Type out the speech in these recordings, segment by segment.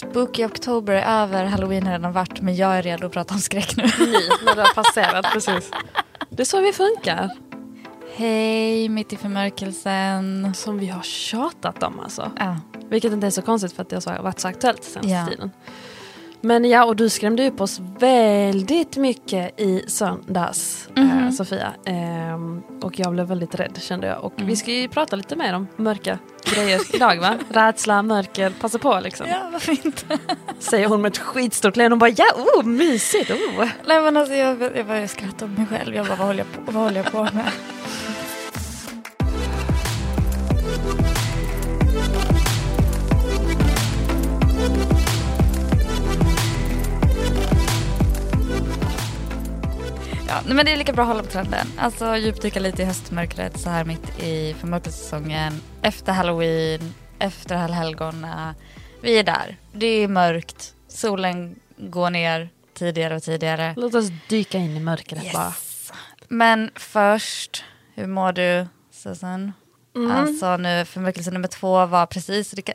Spooky October är över, halloween har redan varit men jag är redo att prata om skräck nu. Ny, när det har passerat, precis. Det är så vi funkar. Hej, mitt i förmörkelsen. Som vi har tjatat om alltså. Ja. Vilket inte är så konstigt för att det har varit så aktuellt senaste Ja. tiden. Men ja, och du skrämde upp oss väldigt mycket i söndags, eh, Sofia. Ehm, och jag blev väldigt rädd kände jag. Och vi ska ju prata lite mer om mörka grejer idag va? Rädsla, mörker, passa på liksom. ja, varför inte? Säger hon med ett skitstort leende. Hon bara ja, oh, mysigt, oh. Nej men alltså jag, jag började skratta åt mig själv. Jag bara, vad håller jag på, vad håller jag på med? Nej, men det är lika bra att hålla på trenden. Alltså djupdyka lite i höstmörkret så här mitt i förmörkelsesäsongen. Efter halloween, efter allhelgona. Vi är där. Det är mörkt. Solen går ner tidigare och tidigare. Låt oss dyka in i mörkret bara. Yes. Men först, hur mår du Susan? Mm. Alltså nu förmörkelse nummer två var precis, det kan,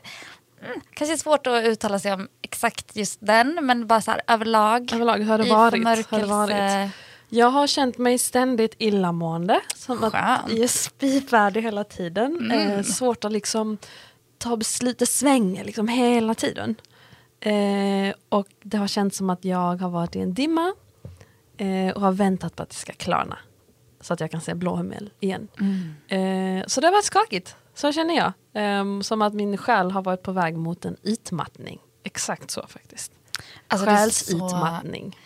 mm, kanske är svårt att uttala sig om exakt just den, men bara så här överlag. Överlag, hur har det i varit? Hur har det förmörkelse. varit? Jag har känt mig ständigt illamående. Som att Skönt. jag är spyfärdig hela tiden. Eh, svårt att liksom ta beslut, det svänger liksom hela tiden. Eh, och det har känts som att jag har varit i en dimma eh, och har väntat på att det ska klarna. Så att jag kan se blå himmel igen. Eh, så det har varit skakigt, så känner jag. Ehm, som att min själ har varit på väg mot en utmattning. Exakt så faktiskt. Alltså, Själsutmattning.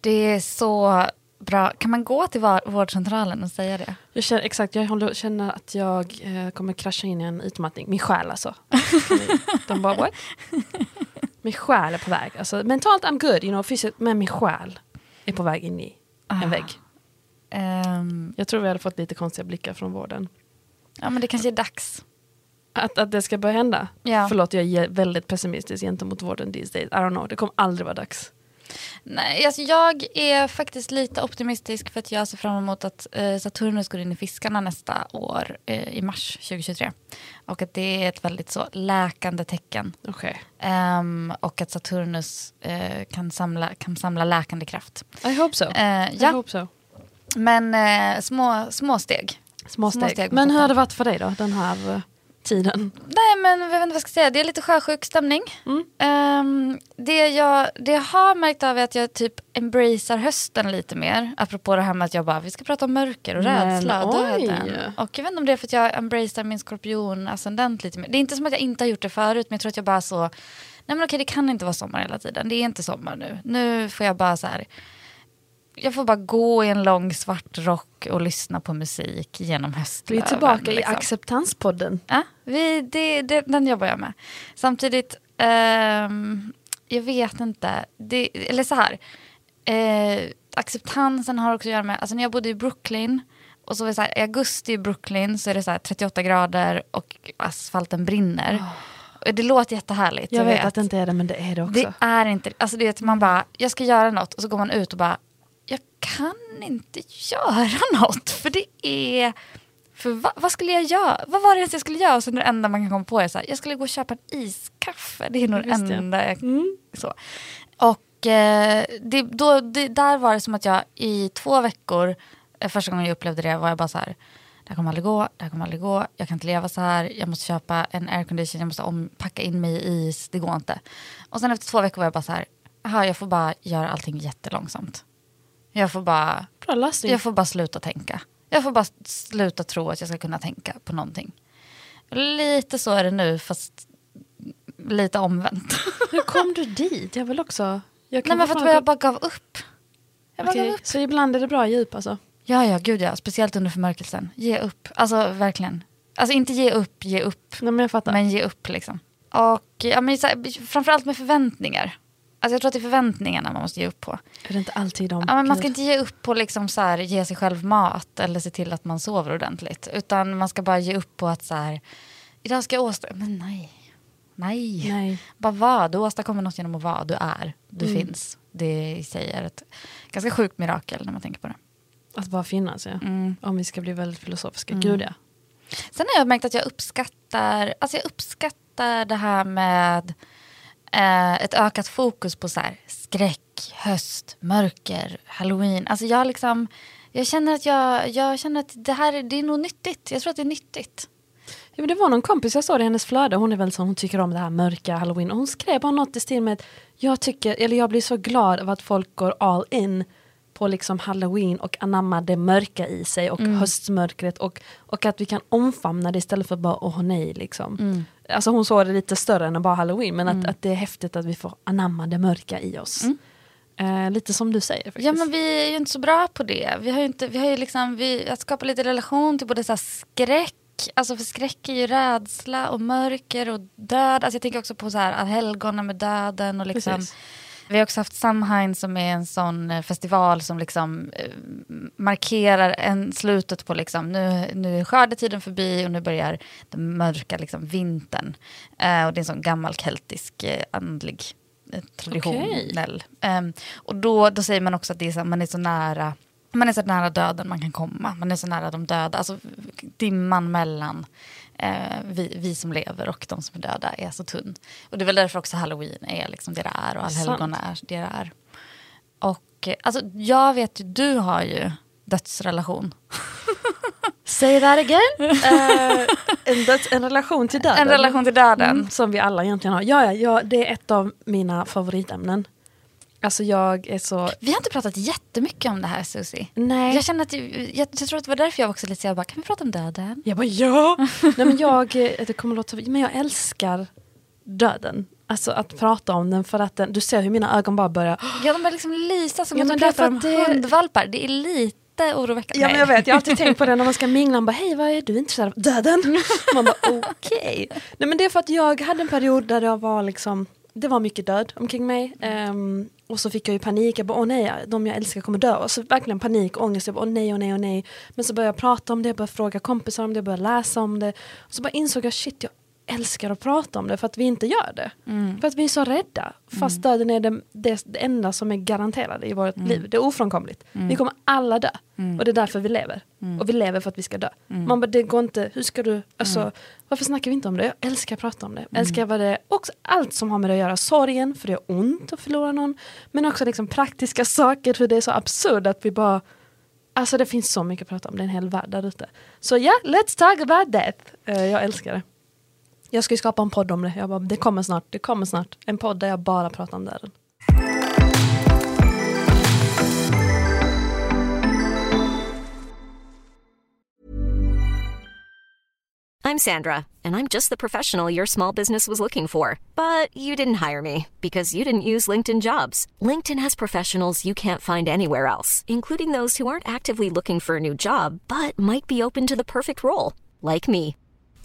Det är så bra. Kan man gå till vårdcentralen och säga det? Jag känner, exakt, jag håller, känner att jag eh, kommer krascha in i en utmattning. Min själ alltså. De bara what? Min själ är på väg. Alltså, mentalt I'm good, you know, fysiskt, men min själ är på väg in i en Ah. vägg. Ehm, Jag tror vi hade fått lite konstiga blickar från vården. ja men det kanske är dags. Att, att det ska börja hända. Ja. Förlåt, jag är väldigt pessimistisk gentemot vården these days. I don't know, det kommer aldrig vara dags. Nej, alltså jag är faktiskt lite optimistisk för att jag ser fram emot att eh, Saturnus går in i fiskarna nästa år eh, i mars 2023. Och att det är ett väldigt så läkande tecken. Okej. Ehm, och att Saturnus eh, kan, samla, kan samla läkande kraft. I hope so. I ja, hope so. men eh, små, små steg. Små Små steg. steg Men hur har det. det varit för dig då, den här eh, tiden? Nej men jag vet inte vad jag ska säga, det är lite sjösjuk stämning. Mm. Ehm, det, jag, det jag har märkt av är att jag typ embracear hösten lite mer. Apropå det här med att jag bara, vi ska prata om mörker och Men rädsla och döden. Och jag vet inte om det är för att jag embracear min skorpion ascendent lite mer. Det är inte som att jag inte har gjort det förut men jag tror att jag bara så, nej men okej det kan inte vara sommar hela tiden. Det är inte sommar nu. Nu får jag bara så här, jag får bara gå i en lång svart rock och lyssna på musik genom Vi höstlöven. är tillbaka i liksom. acceptanspodden. Ja, vi, det, det, den jobbar jag med. Samtidigt, ehm, jag vet inte. Det, eller så här. Eh, acceptansen har också att göra med, alltså när jag bodde i Brooklyn och så var det så här, i augusti i Brooklyn så är det så här 38 grader och asfalten brinner. Och Det låter jättehärligt. Jag vet att det inte är det, men det är det också. Det är inte, alltså det är att man bara, jag ska göra något och så går man ut och bara, jag kan inte göra något för det är, för va, vad skulle jag göra? Vad var det ens jag skulle göra? Och sen det enda man kan komma på är så här, jag skulle gå och köpa en iskaffe. Det är nog det enda jag, Mm. så. Och eh, det, då, det, där var det som att jag i två veckor, eh, första gången jag upplevde det var jag bara så här, det här kommer aldrig gå, det här kommer aldrig gå, jag kan inte leva så här, jag måste köpa en aircondition, jag måste om, packa in mig i is, det går inte. Och sen efter två veckor var jag bara så här, aha, jag får bara göra allting jättelångsamt. Jag får bara, Bra lösning. jag får bara sluta tänka. Jag får bara sluta tro att jag ska kunna tänka på någonting. Lite så är det nu, fast lite omvänt. Hur kom du dit? Jag vill också... Jag Nej men för att jag bara gav upp. Jag bara gav upp. Så ibland är det bra djup alltså? Ja, ja, gud ja. Speciellt under förmörkelsen. Ge upp. Alltså verkligen. Alltså inte ge upp, ge upp. Nej, men. Men ge upp liksom. Och ja, men så här, framförallt med förväntningar. Alltså jag tror att det är förväntningarna man måste ge upp på. Är det inte alltid de? Ja, men man ska inte ge upp på liksom så här, ge sig själv mat eller se till att man sover ordentligt. Utan man ska bara ge upp på att så här, idag ska jag åstadkomma... Men nej. Nej. Nej. Bara vara. Du åstadkommer något genom att vara. Du är. Du Mm. finns. Det i sig är ett ganska sjukt mirakel när man tänker på det. Att bara finnas, ja. Mm. Om vi ska bli väldigt filosofiska. Gud, ja. Sen har jag märkt att jag uppskattar, alltså jag uppskattar det här med eh, ett ökat fokus på så här, skräck, höst, mörker, halloween. Alltså jag, liksom, jag, känner att jag, jag känner att det här det är nog nyttigt. Jag tror att det är nyttigt. Ja, men det var någon kompis, jag såg det i hennes flöde, hon är väl som hon tycker om det här mörka halloween. Och hon skrev bara något i stil med att jag, tycker, eller jag blir så glad av att folk går all in på liksom halloween och anammar det mörka i sig och höstmörkret och, och att vi kan omfamna det istället för bara åh nej liksom. Alltså hon såg det lite större än bara halloween men att, att det är häftigt att vi får anamma det mörka i oss. Eh, lite som du säger faktiskt. Ja men vi är ju inte så bra på det. Vi har ju, inte, vi har ju liksom, vi, att skapa lite relation till både så här skräck, alltså för skräck är ju rädsla och mörker och död. Alltså jag tänker också på så här att helgona med döden och liksom Precis. Vi har också haft Samhain som är en sån eh, festival som liksom eh, markerar en, slutet på liksom, nu, nu är skördetiden förbi och nu börjar den mörka liksom, vintern. Eh, och det är en sån gammal keltisk eh, andlig eh, traditionell. Ehm, och då, då säger man också att det är så, man är så nära man är så nära döden man kan komma. Man är så nära de döda. Alltså dimman mellan eh, vi, vi som lever och de som är döda är så tunn. Och det är väl därför också halloween är liksom det det är och allhelgona är det det är. Och eh, alltså, jag vet ju, du har ju dödsrelation. Say that again! Eh, en, döds, en relation till döden. En relation till döden. Mm, som vi alla egentligen har. Ja, ja, ja, det är ett av mina favoritämnen. Alltså jag är så... Vi har inte pratat jättemycket om det här Susie. Nej. Jag känner att, jag, jag tror att det var därför jag var också lite så jag bara, kan vi prata om döden? Jag bara ja! Nej men jag, eh, det kommer låta, men jag älskar döden. Alltså att prata om den för att den, du ser hur mina ögon bara börjar Ja, de börjar liksom lysa som Ja, att du pratar om det- hundvalpar. Det är lite oroväckande. Ja men jag vet, jag har alltid tänkt på det när man ska mingla, man bara hej vad är du intresserad av? Döden? Man bara okej. Nej men det är för att jag hade en period där jag var liksom, det var mycket död omkring mig. Ehm, och så fick jag ju panik, jag bara åh nej, de jag älskar kommer dö. Och så verkligen panik och ångest, jag bara åh nej, åh nej, åh nej. Men så började jag prata om det, jag började fråga kompisar om det, jag började läsa om det. Och så bara insåg jag shit, jag älskar att prata om det för att vi inte gör det. För att vi är så rädda. Fast döden är det, det, det enda som är garanterade i vårt liv. Det är ofrånkomligt. Vi kommer alla dö. Och det är därför vi lever. Och vi lever för att vi ska dö. Man bara, det går inte, hur ska du, alltså, varför snackar vi inte om det? Jag älskar att prata om det. Jag älskar vad det, också allt som har med det att göra. Sorgen, för det gör ont att förlora någon. Men också liksom praktiska saker, för det är så absurt att vi bara Alltså det finns så mycket att prata om, det är en hel värld där ute. Så ja, let's talk about death. Eh, jag älskar det. Jag ska ju skapa en podd om det. Jag bara, det kommer snart, det kommer snart. En podd där jag bara pratar om döden. I'm Sandra, and I'm just the professional your small business was looking for. But you didn't hire me because you didn't use LinkedIn jobs. LinkedIn has professionals you can't find anywhere else, including those who aren't actively looking for a new job but might be open to the perfect role, like me.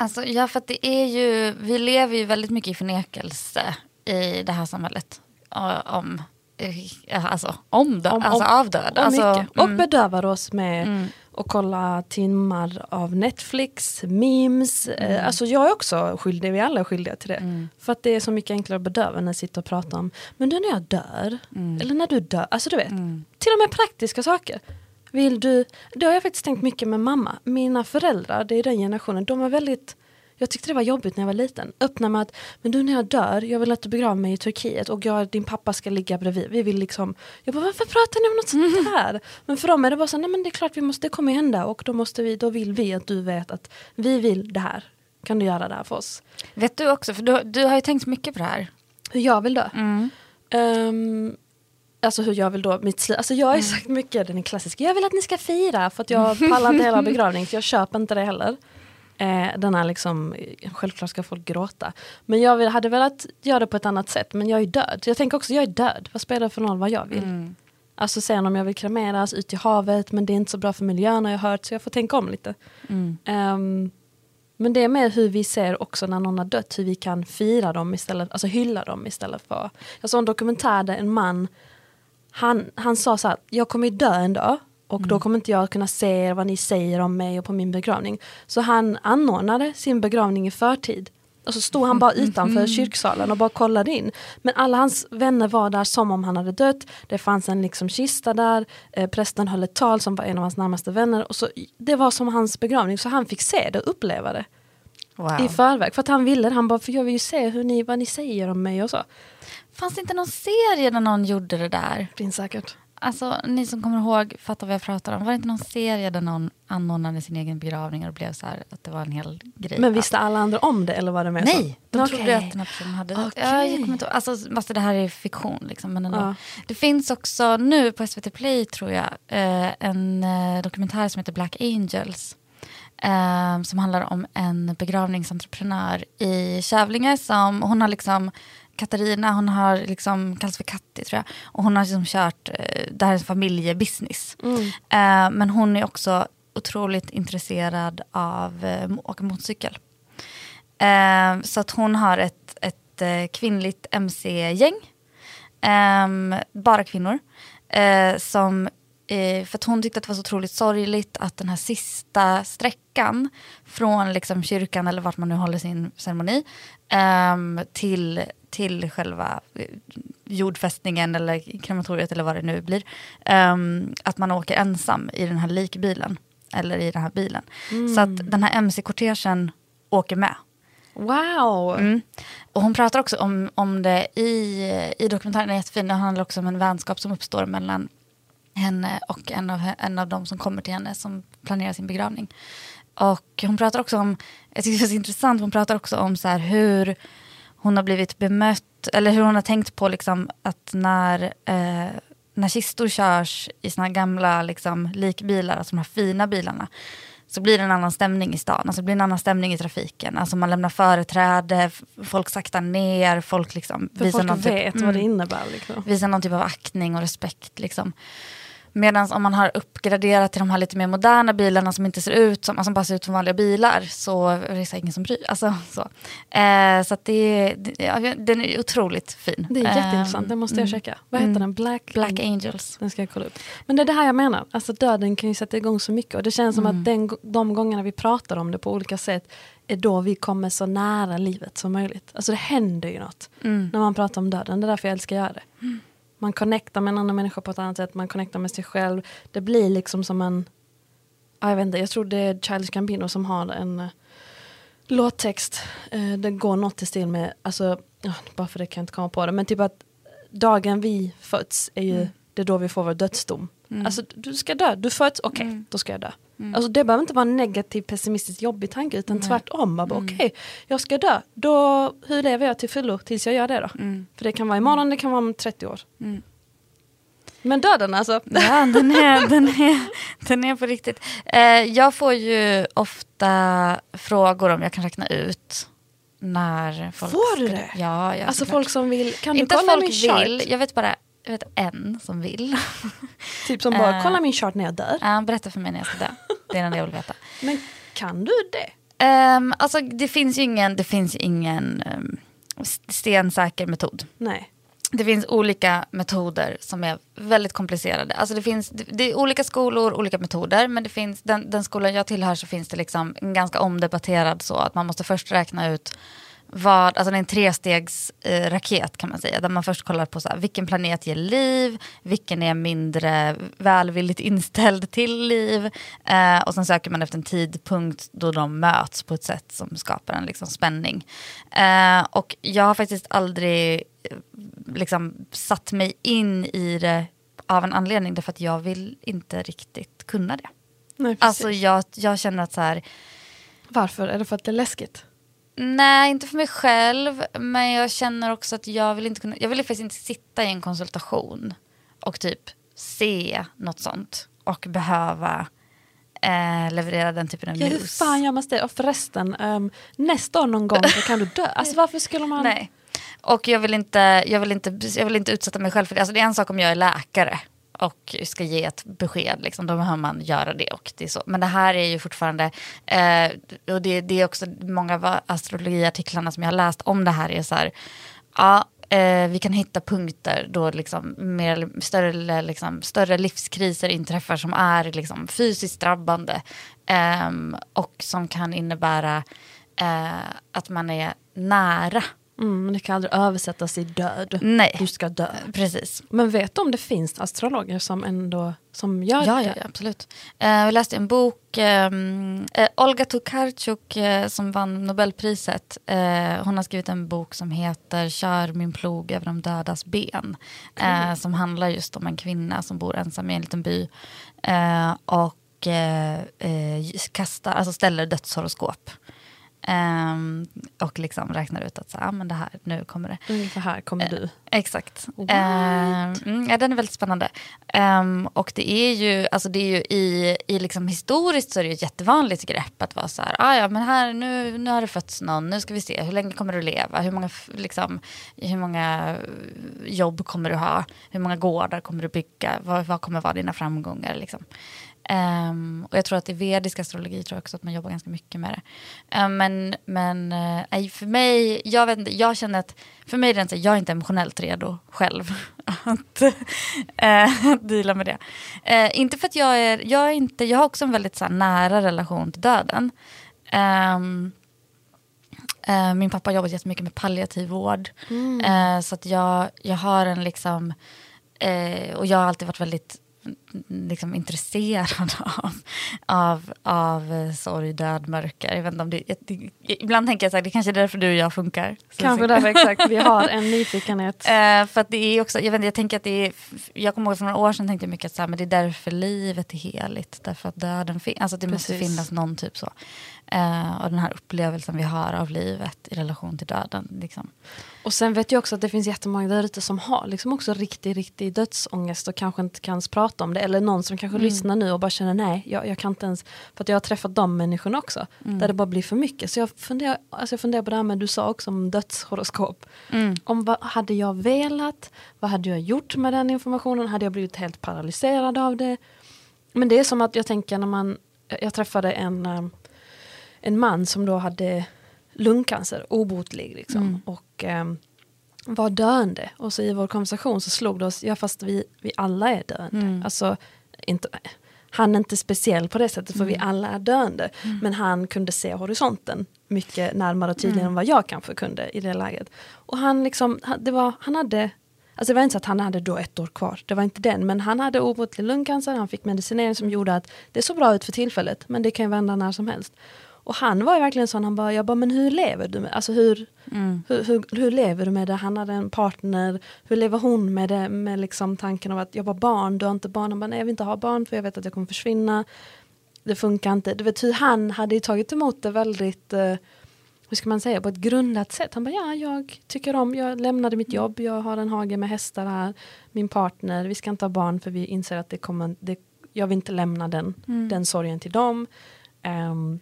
Alltså, ja, för att det är ju, vi lever ju väldigt mycket i förnekelse i det här samhället. Om, eh, alltså, om, dö, Om- alltså om- av död. Och, Alltså, och mm. bedövar oss med och kolla timmar av Netflix, memes. Eh, alltså jag är också skyldig, vi alla är skyldiga till det. För att det är så mycket enklare att bedöva när jag sitter och pratar om, men du när jag dör, eller när du dör, alltså du vet. Till och med praktiska saker. Vill du, det har jag faktiskt tänkt mycket med mamma. Mina föräldrar, det är den generationen, de är väldigt jag tyckte det var jobbigt när jag var liten. Öppna med att, men du när jag dör, jag vill att du begraver mig i Turkiet och jag, din pappa ska ligga bredvid. Vi vill liksom, jag bara varför pratar ni om något sånt här? Men för dem är det bara så, nej men det är klart vi måste, det kommer hända och då måste vi, då vill vi att du vet att vi vill det här. Kan du göra det här för oss? Vet du också, för du, du har ju tänkt mycket på det här. Hur jag vill dö? Ehm, alltså hur jag vill då, mitt slut. Alltså jag har ju sagt mycket, den är klassiska, jag vill att ni ska fira för att jag pallar inte hela begravning så jag köper inte det heller. Eh, den är liksom, självklart ska folk gråta. Men jag vill, hade velat göra det på ett annat sätt, men jag är död. Jag tänker också, jag är död, vad spelar det för roll vad jag vill? Alltså sen om jag vill kremeras ut i havet, men det är inte så bra för miljön har jag hört, så jag får tänka om lite. Ehm, men det är mer hur vi ser också när någon har dött, hur vi kan fira dem istället, alltså hylla dem istället för... Jag såg en dokumentär där en man, han, han sa så här, jag kommer ju dö en dag och då kommer inte jag kunna se vad ni säger om mig och på min begravning. Så han anordnade sin begravning i förtid. Och så stod han bara utanför kyrksalen och bara kollade in. Men alla hans vänner var där som om han hade dött. Det fanns en liksom kista där, eh, prästen höll ett tal som var en av hans närmaste vänner. Och så, det var som hans begravning, så han fick se det och uppleva det Wow. i förväg. För att han ville det, han bara, för jag vill ju se hur ni, vad ni säger om mig och så. Fanns det inte någon serie där någon gjorde det där? Finns säkert. Alltså ni som kommer ihåg, fattar vad jag pratar om. Var det inte någon serie där någon anordnade sin egen begravning och det blev så här att det var en hel grej? Men visste alla andra om det eller var det mer så? Nej, de Okej. trodde att den här personen hade. Okej. Ja, jag kommer inte ihåg. alltså, alltså, det här är fiktion. Liksom, men ändå. Ja. Det finns också nu på SVT Play, tror jag, eh, en eh, dokumentär som heter Black Angels. Eh, som handlar om en begravningsentreprenör i Kävlinge. Som, hon har liksom, Katarina, hon har liksom, kallas för Katti tror jag. Och hon har liksom kört, eh, det här är en familjebusiness. Eh, men hon är också otroligt intresserad av eh, att åka motorcykel. Eh, så att hon har ett, ett eh, kvinnligt mc-gäng. Ehm, bara kvinnor. Eh, som, eh, för att hon tyckte att det var så otroligt sorgligt att den här sista sträckan från liksom kyrkan eller vart man nu håller sin ceremoni ehm, till, till själva eh, jordfästningen eller krematoriet eller vad det nu blir. ehm, att man åker ensam i den här likbilen. Eller i den här bilen. Så att den här mc-kortegen åker med. Wow! Mm. Och hon pratar också om, om det i, i dokumentären, den är jättefin. Det handlar också om en vänskap som uppstår mellan henne och en av, en av de som kommer till henne som planerar sin begravning. Och hon pratar också om, jag tycker det är så intressant, hon pratar också om så här hur hon har blivit bemött, eller hur hon har tänkt på liksom att när, eh, när kistor körs i såna gamla liksom, likbilar, alltså de här fina bilarna, så blir det en annan stämning i stan. Alltså blir en annan stämning i trafiken. Alltså man lämnar företräde, folk saktar ner, folk liksom För folk någon typ- vet vad det innebär. Liksom. visar någon typ av aktning och respekt. Liksom. Medan om man har uppgraderat till de här lite mer moderna bilarna som inte ser ut som, alltså bara ser ut som vanliga bilar så är det så ingen som bryr alltså, så. Eh, så det, det, ja, den är otroligt fin. Det är Eh, jätteintressant, det måste jag checka. Vad heter den? Black, Black Angels. Den ska jag kolla upp. Men det är det här jag menar, alltså döden kan ju sätta igång så mycket. Och det känns som att den, de gångerna vi pratar om det på olika sätt är då vi kommer så nära livet som möjligt. Alltså det händer ju något när man pratar om döden. Det är därför jag älskar att göra det. Man connectar med en annan människa på ett annat sätt, man connectar med sig själv. Det blir liksom som en, jag vet inte, jag tror det är Childish Gambino som har en eh, låttext. Eh, det går något i stil med, alltså, bara för det kan jag inte komma på det, men typ att dagen vi föds är ju, mm det är då vi får vår dödsdom. Alltså du ska dö, du föds, okej, då ska jag dö. Alltså det behöver inte vara en negativ, pessimistisk, jobbig tanke, utan tvärtom. Bara, Okej, jag ska dö, då, hur lever jag till fullo tills jag gör det då? För det kan vara imorgon, det kan vara om 30 år. Men döden alltså, Ja, den är, den är, den är på riktigt. Eh, jag får ju ofta frågor om jag kan räkna ut när folk... Får du det? Ja, ja alltså folk som vill, kan Inte du att kolla folk min chart? vill, jag vet bara jag vet en som vill. Typ som bara, Eh. kolla min chart när jag dör. Ja, berätta för mig när jag ska dö. Det är det jag vill veta. Men kan du det? Um, alltså det finns ju ingen, det finns ingen um, stensäker metod. Nej. det finns olika metoder som är väldigt komplicerade. Alltså det, finns, det, det är olika skolor, olika metoder, men det finns, den, den skolan jag tillhör så finns det liksom en ganska omdebatterad så att man måste först räkna ut vad, alltså det är en trestegs eh, kan man säga, där man först kollar på så här, vilken planet ger liv, vilken är mindre välvilligt inställd till liv eh, och sen söker man efter en tidpunkt då de möts på ett sätt som skapar en liksom, spänning. Eh, och jag har faktiskt aldrig eh, liksom, satt mig in i det av en anledning, därför att jag vill inte riktigt kunna det. Nej, Alltså jag, jag känner att så här, Varför? Är det för att det är läskigt? Nej, inte för mig själv. Men jag känner också att jag vill inte kunna, jag vill faktiskt inte sitta i en konsultation och typ se något sånt och behöva eh, leverera den typen av Ja, hur news. fan gör man det? Och förresten, um, nästa år någon gång så kan du dö. Alltså varför skulle man... Nej. Och jag vill, inte, jag, vill inte, jag vill inte utsätta mig själv för det. Alltså det är en sak om jag är läkare och ska ge ett besked, liksom, då behöver man göra det. Och det är så. Men det här är ju fortfarande, eh, och det, det är också många av astrologiartiklarna som jag har läst om det här är så här, ja, eh, vi kan hitta punkter då liksom mer, större, liksom, större livskriser inträffar som är liksom, fysiskt drabbande eh, och som kan innebära eh, att man är nära Mm, men det kan aldrig översättas i död. Nej. Du ska dö. Precis. Men vet du om det finns astrologer som ändå som gör Ja, det? ja, ja absolut. Eh, jag läste en bok, ehm, eh, Olga Tokarczuk eh, som vann Nobelpriset. Eh, hon har skrivit en bok som heter Kör min plog över de dödas ben. Eh, som handlar just om en kvinna som bor ensam i en liten by. Eh, och eh, eh, kastar, alltså ställer dödshoroskop. Ehm, och liksom räknar ut att så, ah, men det här, nu kommer det. Ungefär här kommer du. Exakt. What? Ehm, mm, ja, den är väldigt spännande. Ehm, och det är ju, alltså det är ju i, i liksom historiskt så är det ju ett jättevanligt grepp att vara så här, ah, ja men här, nu, nu har det fötts någon, nu ska vi se, hur länge kommer du leva, hur många, liksom, hur många jobb kommer du ha, hur många gårdar kommer du bygga, vad, vad kommer vara dina framgångar liksom. Ehm, och jag tror att i vedisk astrologi tror jag också att man jobbar ganska mycket med det. Ehm, men men nej, för mig, jag vet inte, jag känner att för mig är det inte, jag är inte emotionellt redo själv att, att deala med det. Eh, inte för att jag är, jag är inte, jag har också en väldigt så här, nära relation till döden. Ehm, eh, min pappa har jobbat jättemycket med palliativ vård. Eh, så att jag, jag har en liksom, och jag har alltid varit väldigt mm, liksom, intresserad av, av, av eh, sorg, död, mörker. Jag vet inte om det, det, ibland tänker jag att det kanske är därför du och jag funkar. Kanske därför exakt, vi har en nyfikenhet. Eh, för det är också, jag, vet, jag tänker att det är, jag kommer ihåg för några år sedan tänkte jag mycket att så här, men det är därför livet är heligt, därför att döden finns, alltså det måste Precis. finnas någon typ så. Eh, och den här upplevelsen vi har av livet i relation till döden. Liksom. Och sen vet jag också att det finns jättemånga där ute som har liksom också riktig, riktig dödsångest och kanske inte kan prata om det. Eller någon som kanske lyssnar nu och bara känner nej, jag, jag kan inte ens. För att jag har träffat de människorna också. Där det bara blir för mycket. Så jag funderar, alltså jag funderar på det här med du sa också om dödshoroskop. Om vad hade jag velat? Vad hade jag gjort med den informationen? Hade jag blivit helt paralyserad av det? Men det är som att jag tänker när man, jag träffade en, eh, en man som då hade lungcancer, obotlig liksom. Och ehm, var döende. Och så i vår konversation så slog det oss, ja fast vi, vi alla är döende. Alltså, inte, han är inte speciell på det sättet för vi alla är döende. Men han kunde se horisonten mycket närmare och tydligare än vad jag kanske kunde i det läget. Och han liksom, det var, han hade Alltså det var inte så att han hade då ett år kvar, det var inte den. Men han hade obotlig lungcancer, han fick medicinering som gjorde att det såg bra ut för tillfället, men det kan ju vända när som helst. Och han var ju verkligen sån, han bara, jag bara, men hur lever du med, alltså hur, hur, hur, hur lever du med det? Han hade en partner, hur lever hon med det, med liksom tanken av att jag var barn, du har inte barn, han bara, nej jag vill inte ha barn för jag vet att jag kommer försvinna. Det funkar inte, du vet hur han hade ju tagit emot det väldigt eh, hur ska man säga, på ett grundat sätt. Han bara, ja, jag tycker om, jag lämnade mitt jobb, jag har en hage med hästar här, min partner, vi ska inte ha barn för vi inser att det kommer, det, jag vill inte lämna den, den sorgen till dem. Um,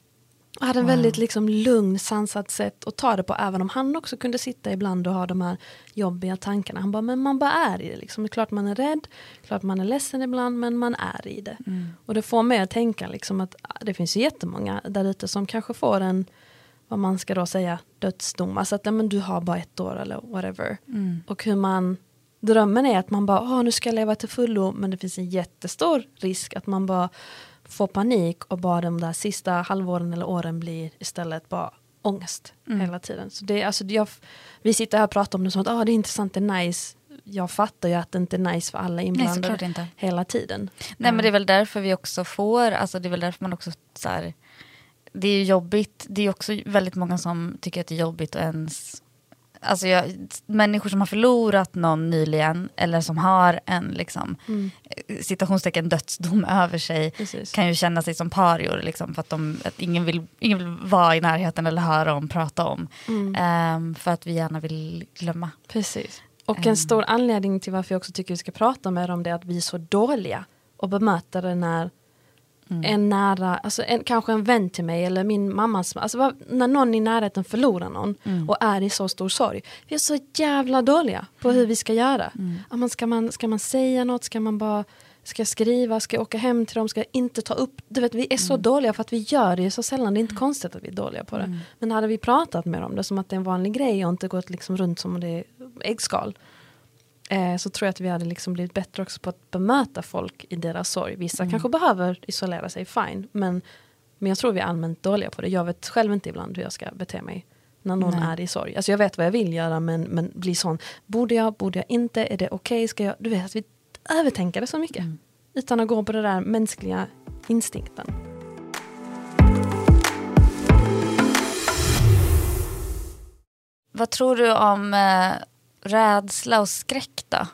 och hade en väldigt liksom lugn, sansat sätt att ta det på, även om han också kunde sitta ibland och ha de här jobbiga tankarna. Han bara, men man bara är i det. Liksom. Det är klart man är rädd, klart man är ledsen ibland, men man är i det. Och det får mig att tänka liksom att ah, det finns jättemånga där ute som kanske får en vad man ska då säga, dödsdom. Alltså att ja, men du har bara ett år eller whatever. Och hur man Drömmen är att man bara, Åh, nu ska jag leva till fullo, men det finns en jättestor risk att man bara får panik och bara de där sista halvåren eller åren blir istället bara ångest Mm. hela tiden. Så det, alltså, jag, vi sitter här och pratar om det som att ah, det är intressant, det är nice. Jag fattar ju att det inte är nice för alla Nej, inblandade inte. hela tiden. Nej men det är väl därför vi också får, alltså det är väl därför man också så här, det är ju jobbigt, det är också väldigt många som tycker att det är jobbigt att ens, alltså jag, människor som har förlorat någon nyligen eller som har en liksom eh, citationstecken dödsdom över sig Precis. kan ju känna sig som parior liksom för att, de, att ingen, vill, ingen vill vara i närheten eller höra om, prata om. Ehm, för att vi gärna vill glömma. Precis. Och en stor anledning till varför jag också tycker vi ska prata med dem det är att vi är så dåliga och bemöta det när en nära, alltså en, kanske en vän till mig eller min mammas, alltså vad- när någon i närheten förlorar någon och är i så stor sorg. Vi är så jävla dåliga på hur vi ska göra. Men ska, man, ska man säga något, ska man bara Ska jag skriva, ska jag åka hem till dem, ska jag inte ta upp? Du vet, vi är så dåliga för att vi gör det så sällan. Det är inte konstigt att vi är dåliga på det. Men hade vi pratat med dem det som att det är en vanlig grej och inte gått liksom runt som om det är äggskal. Eh, så tror jag att vi hade liksom blivit bättre också på att bemöta folk i deras sorg. Vissa kanske behöver isolera sig, fine. Men, men jag tror vi är allmänt dåliga på det. Jag vet själv inte ibland hur jag ska bete mig när någon Nej. är i sorg. Alltså jag vet vad jag vill göra men, men blir sån, borde jag, borde jag inte, är det okej, ska jag, du vet att vi övertänker det så mycket. Utan att gå på den där mänskliga instinkten. Vad tror du om eh, rädsla och skräck då,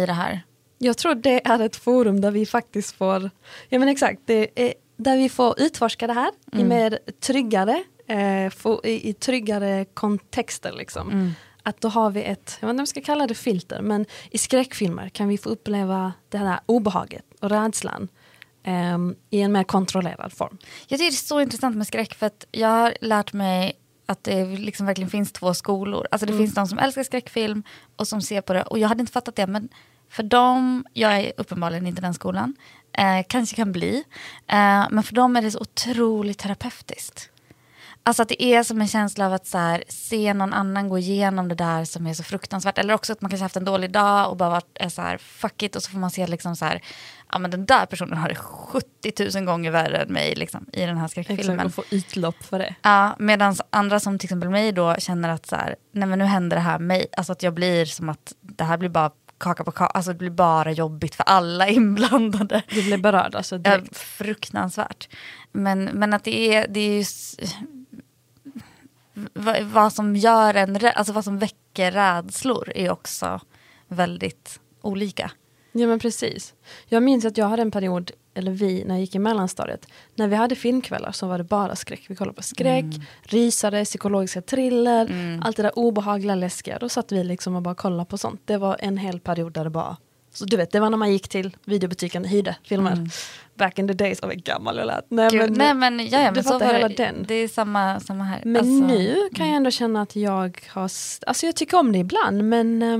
i det här? Jag tror det är ett forum där vi faktiskt får, ja men exakt, det är, där vi får utforska det här i mer tryggare, eh, få, i, i tryggare kontexter liksom. Att då har vi ett, jag vet inte om jag ska kalla det filter, men i skräckfilmer kan vi få uppleva det här obehaget och rädslan ehm, i en mer kontrollerad form. Jag tycker det är så intressant med skräck för att jag har lärt mig att det liksom verkligen finns två skolor. Alltså det finns de som älskar skräckfilm och som ser på det. Och jag hade inte fattat det men för dem, jag är uppenbarligen inte den skolan, eh, kanske kan bli. Eh, men för dem är det så otroligt terapeutiskt. Alltså att det är som en känsla av att så här, se någon annan gå igenom det där som är så fruktansvärt. Eller också att man kanske haft en dålig dag och bara varit så här, fuck it. Och så får man se liksom så här, ja men den där personen har det 70 000 gånger värre än mig liksom, i den här skräckfilmen. Exakt, och få utlopp för det. Ja, medan andra som till exempel mig då känner att så här, nej men nu händer det här mig. Alltså att jag blir som att det här blir bara kaka på kaka, alltså det blir bara jobbigt för alla inblandade. Du blir berörd alltså Ja, direkt. fruktansvärt. Men, men att det är, det är ju vad, som gör en, rä- alltså vad som väcker rädslor är också väldigt olika. Ja men precis. Jag minns att jag hade en period, eller vi, när jag gick i mellanstadiet. När vi hade filmkvällar så var det bara skräck. Vi kollade på skräck, rysare, psykologiska thriller, allt det där obehagliga, läskiga. Då satt vi liksom och bara kollade på sånt. Det var en hel period där det bara så du vet, det var när man gick till videobutiken och hyrde filmer. Back in the days, av vad gammal jag lät. Nej, Gud, men, nej men, ja, men så var hela det, den. det är samma, samma här. Men Alltså, nu kan jag ändå känna att jag har, alltså jag tycker om det ibland men eh,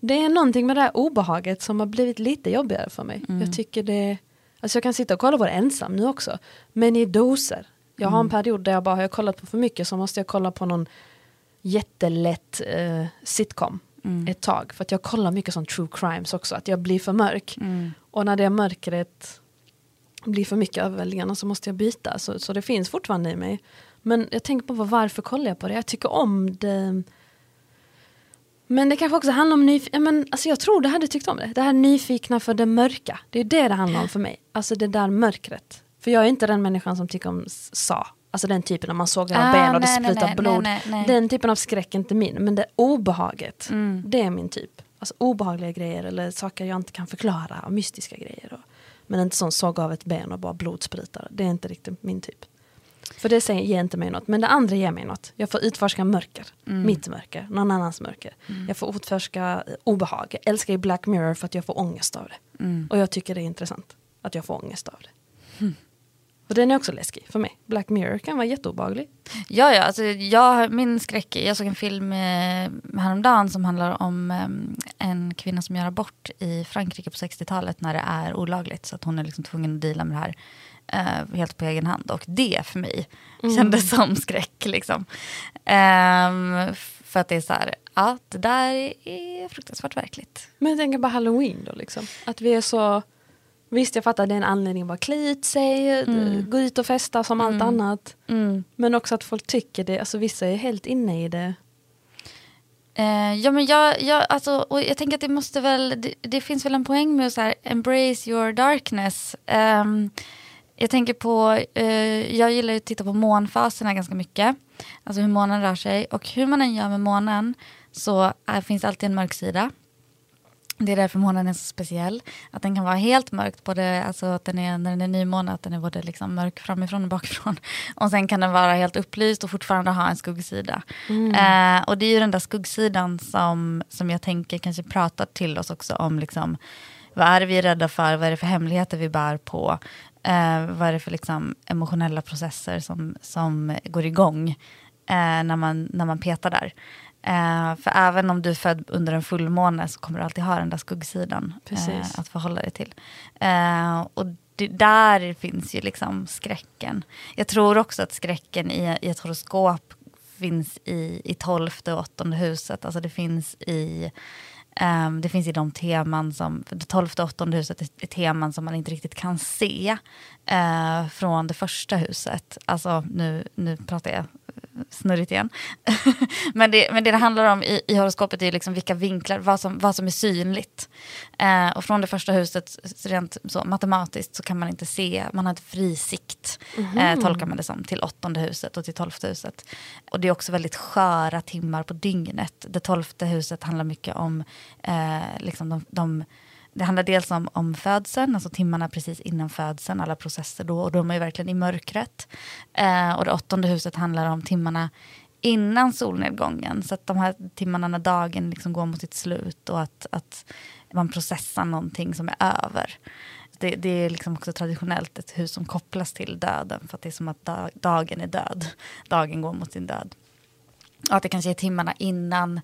det är någonting med det här obehaget som har blivit lite jobbigare för mig. Jag tycker det, alltså jag kan sitta och kolla på det ensam nu också, men i doser. Jag har en period där jag bara har jag kollat på för mycket så måste jag kolla på någon jättelätt eh, sitcom ett tag. För att jag kollar mycket sån true crimes också, att jag blir för mörk. Och när det mörkret blir för mycket överväldigande så måste jag byta. Så, så det finns fortfarande i mig. Men jag tänker på varför kollar jag på det? Jag tycker om det. Men det kanske också handlar om nyfikenhet. Men, alltså jag tror det hade tyckt om det. Det här nyfikna för det mörka. Det är det det handlar om för mig. Alltså det där mörkret. För jag är inte den människan som tycker om sa. Alltså den typen när man sågar Ah, ben och det nej, nej, blod. nej, nej. Den typen av skräck är inte min. Men det obehaget, Mm. det är min typ. Alltså obehagliga grejer eller saker jag inte kan förklara. Och mystiska grejer. Och, men inte sån såg av ett ben och bara blod sprutar. Det är inte riktigt min typ. För det ger inte mig något. Men det andra ger mig något. Jag får utforska mörker. Mm. Mitt mörker. Någon annans mörker. Jag får utforska eh, obehag. Jag älskar ju Black Mirror för att jag får ångest av det. Mm. Och jag tycker det är intressant. Att jag får ångest av det. Och den är också läskig för mig. Black Mirror kan vara jätteobehaglig. Ja, ja, alltså jag, min skräck, jag såg en film eh, häromdagen som handlar om eh, en kvinna som gör abort i Frankrike på 60-talet när det är olagligt. Så att hon är liksom tvungen att deala med det här eh, helt på egen hand. Och det för mig kändes som skräck. Liksom. F- för att det är så här, ja, det där är fruktansvärt verkligt. Men jag tänker på halloween då liksom. Att vi är så... Visst jag fattar det är en anledning att bara klä ut sig, Mm. gå ut och festa som allt annat. Men också att folk tycker det, alltså vissa är helt inne i det. Eh, ja, men jag, jag, alltså, och jag tänker att det måste väl, det, det finns väl en poäng med att så här, embrace your darkness. Ehm, jag tänker på, eh, jag gillar att titta på månfaserna ganska mycket. Alltså hur månen rör sig. Och hur man än gör med månen så eh, finns alltid en mörk sida. Det är därför månen är så speciell. Att den kan vara helt mörkt, både, alltså att den är, när den är nymåne, att den är både liksom mörk framifrån och bakifrån. Och sen kan den vara helt upplyst och fortfarande ha en skuggsida. Eh, och det är ju den där skuggsidan som, som jag tänker kanske pratar till oss också om liksom, vad är det vi är rädda för, vad är det för hemligheter vi bär på, eh, vad är det för liksom, emotionella processer som, som går igång eh, när, man, när man petar där. Eh, för även om du är född under en fullmåne så kommer du alltid ha den där skuggsidan eh, att förhålla dig till. Eh, och det, där finns ju liksom skräcken. Jag tror också att skräcken i, i ett horoskop finns i, i tolfte och åttonde huset. Alltså det finns i ehm, det finns i de teman som, det tolfte och åttonde huset är, är teman som man inte riktigt kan se eh, från det första huset. Alltså nu, nu pratar jag snurrigt igen. men, det, men det det handlar om i, i horoskopet är liksom vilka vinklar, vad som, vad som är synligt. Eh, och från det första huset, rent så matematiskt, så kan man inte se, man har inte fri sikt, eh, tolkar man det som, till åttonde huset och till tolfte huset. Och det är också väldigt sköra timmar på dygnet. Det tolfte huset handlar mycket om eh, liksom de, de det handlar dels om, om födseln, alltså timmarna precis innan födseln, alla processer då, och då är man ju verkligen i mörkret. Eh, och det åttonde huset handlar om timmarna innan solnedgången, så att de här timmarna när dagen liksom går mot sitt slut och att, att man processar någonting som är över. Det, det är liksom också traditionellt ett hus som kopplas till döden, för att det är som att dag, dagen är död, dagen går mot sin död. Och att det kanske är timmarna innan,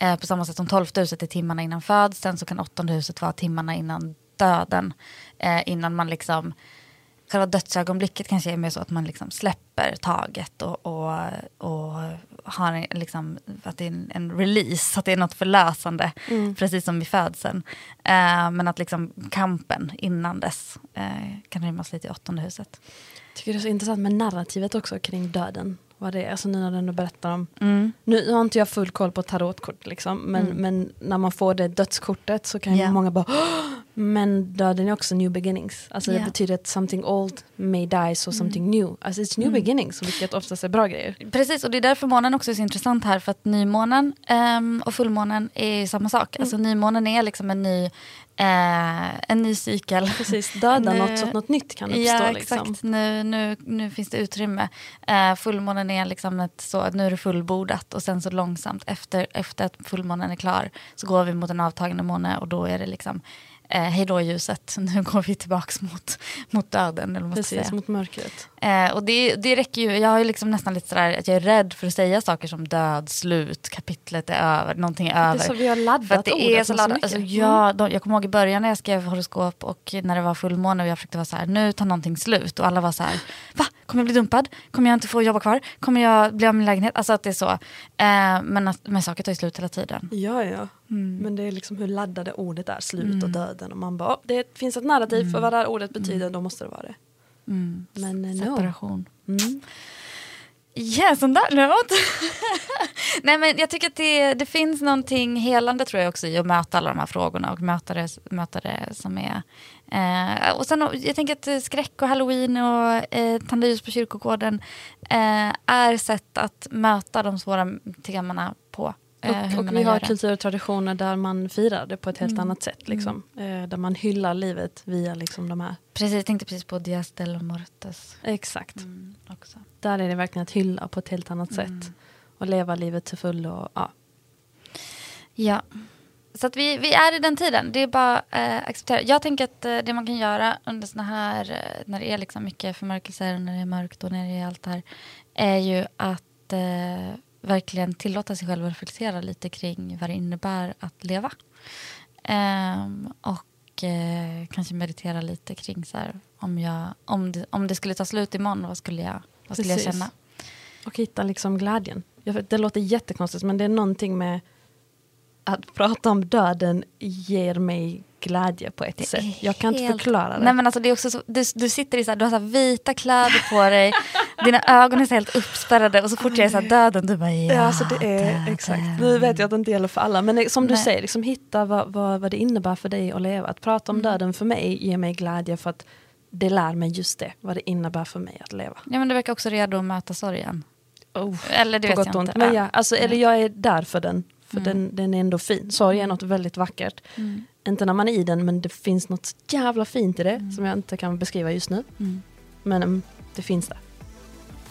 eh, på samma sätt som tolfte huset är timmarna innan födseln så kan åttonde huset vara timmarna innan döden. Eh, innan man liksom, själva dödsögonblicket kanske är mer så att man liksom släpper taget och, och, och har en, liksom, att det är en, en release, att det är något förlösande, precis som i födseln. Eh, men att liksom kampen innan dess eh, kan rymmas lite i åttonde huset. tycker det är så intressant med narrativet också kring döden. Vad det är, alltså nu när du berättar om... Nu har inte jag full koll på tarotkort liksom, men, men när man får det dödskortet så kan Ja. många bara! Men döden är också new beginnings. Alltså Ja. det betyder att something old may die so something new. Alltså it's new beginnings, vilket oftast är bra grejer. Precis, och det är därför månen också är så intressant här. För att nymånen ehm, och fullmånen är samma sak. Alltså nymånen är liksom en ny, eh, en ny cykel. Precis, döda Nu- något så att något nytt kan uppstå. Ja, liksom. exakt. Nu, nu, nu finns det utrymme. Eh, fullmånen är liksom ett så att nu är det fullbordat och sen så långsamt efter, efter att fullmånen är klar så går vi mot en avtagande måne och då är det liksom eh, hej då ljuset, nu går vi tillbaks mot, mot döden. Eller vad Precis, säga. mot mörkret. Eh, och det, det räcker ju, jag har ju liksom nästan lite sådär att jag är rädd för att säga saker som död, slut, kapitlet är över, någonting är över. Det är så vi har laddat För att det är ordet så med så laddat. mycket. Mm. Alltså, ja, de, jag kommer ihåg i början när jag skrev horoskop och när det var fullmåne och jag försökte vara så här, nu tar någonting slut. Och alla var så här, va? Kommer jag bli dumpad? Kommer jag inte få jobba kvar? Kommer jag bli av med min lägenhet? Alltså att det är så. Eh, men, att, men saker tar ju slut hela tiden. Ja, ja. Mm. Men det är liksom hur laddade ordet är, slut och döden. Och man bara, "Åh, det finns ett narrativ för vad det här ordet betyder, då måste det vara det. Mm. Men eh, no. Separation. Mm. Yes, on that note. Nej, men jag tycker att det, det finns någonting helande tror jag också i att möta alla de här frågorna och möta det, möta det som är... Eh, och sen, jag tänker att eh, skräck och halloween och eh, tända ljus på kyrkogården eh, är sätt att möta de svåra temana på. Eh, Och, och vi har kultur och traditioner där man firar det på ett helt Mm. annat sätt. Liksom. Eh, där man hyllar livet via liksom, de här. Precis, jag tänkte precis på Dias de los Mortes Exakt. mm, också. Där är det verkligen att hylla på ett helt annat Mm. sätt. Och leva livet till fullo. Ja. Ja. Så att vi, vi är i den tiden. Det är bara eh, acceptera. Jag tänker att eh, det man kan göra under såna här, eh, när det är liksom mycket förmörkelser, när det är mörkt och när det är allt det här, är ju att eh, verkligen tillåta sig själv att reflektera lite kring vad det innebär att leva. Ehm, och eh, kanske meditera lite kring så här, om, jag, om, det, om det skulle ta slut imorgon, vad skulle jag, vad skulle jag känna? Och hitta liksom glädjen. Det låter jättekonstigt men det är någonting med att prata om döden ger mig glädje på ett sätt. Jag kan inte förklara det. Nej, men alltså, det är också så, du, du sitter i så här, du har så vita kläder på dig, dina ögon är så helt uppspärrade och så fort jag är så här, döden, du bara ja, Ja, alltså det är döden. exakt. Nu vet jag att det inte gäller för alla, men som du Nej. säger, liksom, hitta vad, vad, vad det innebär för dig att leva. Att prata om Mm. döden för mig ger mig glädje för att det lär mig just det, vad det innebär för mig att leva. Ja men du verkar också redo att möta sorgen. Oh, Eller det på vet gott jag inte. Men ja, alltså, eller jag är där för den, för Mm. den, den är ändå fin. Sorg är något väldigt vackert. Inte när man är i den, men det finns något jävla fint i det Mm. som jag inte kan beskriva just nu. Men mm, det finns där.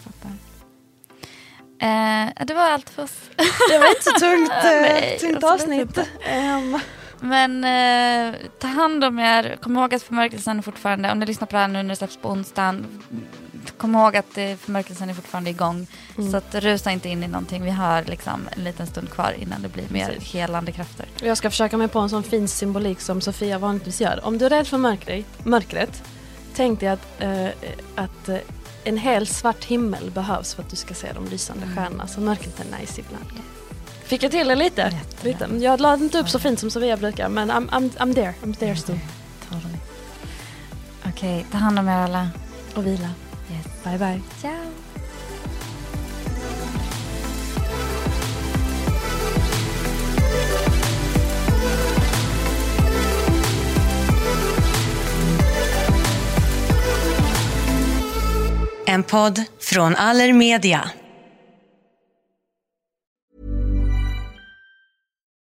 Fattar. Eh, det var allt för oss. Det var inte så tungt, Nej, tungt avsnitt. Ehm, Men eh, ta hand om er. Kom ihåg att förmörkelsen fortfarande, om ni lyssnar på det här nu när det släpps på onsdagen, kom ihåg att förmörkelsen är fortfarande igång. Mm. Så att rusa inte in i någonting. Vi har liksom en liten stund kvar innan det blir mer Precis. helande krafter. Jag ska försöka mig på en sån fin symbolik som Sofia vanligtvis gör. Om du är rädd för mörkret, mörkret tänk dig att, eh, att eh, en hel svart himmel behövs för att du ska se de lysande stjärnorna. Så mörkret är nice ibland. Fick jag till det lite? Jättebra. lite. Jag lade inte upp så fint som Sofia brukar, men I'm, I'm, I'm there. I'm there still. Okej, ta hand om er alla. Och vila. Yes. Bye bye. Ciao. Podd från Allermedia.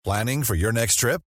Planning for your next trip?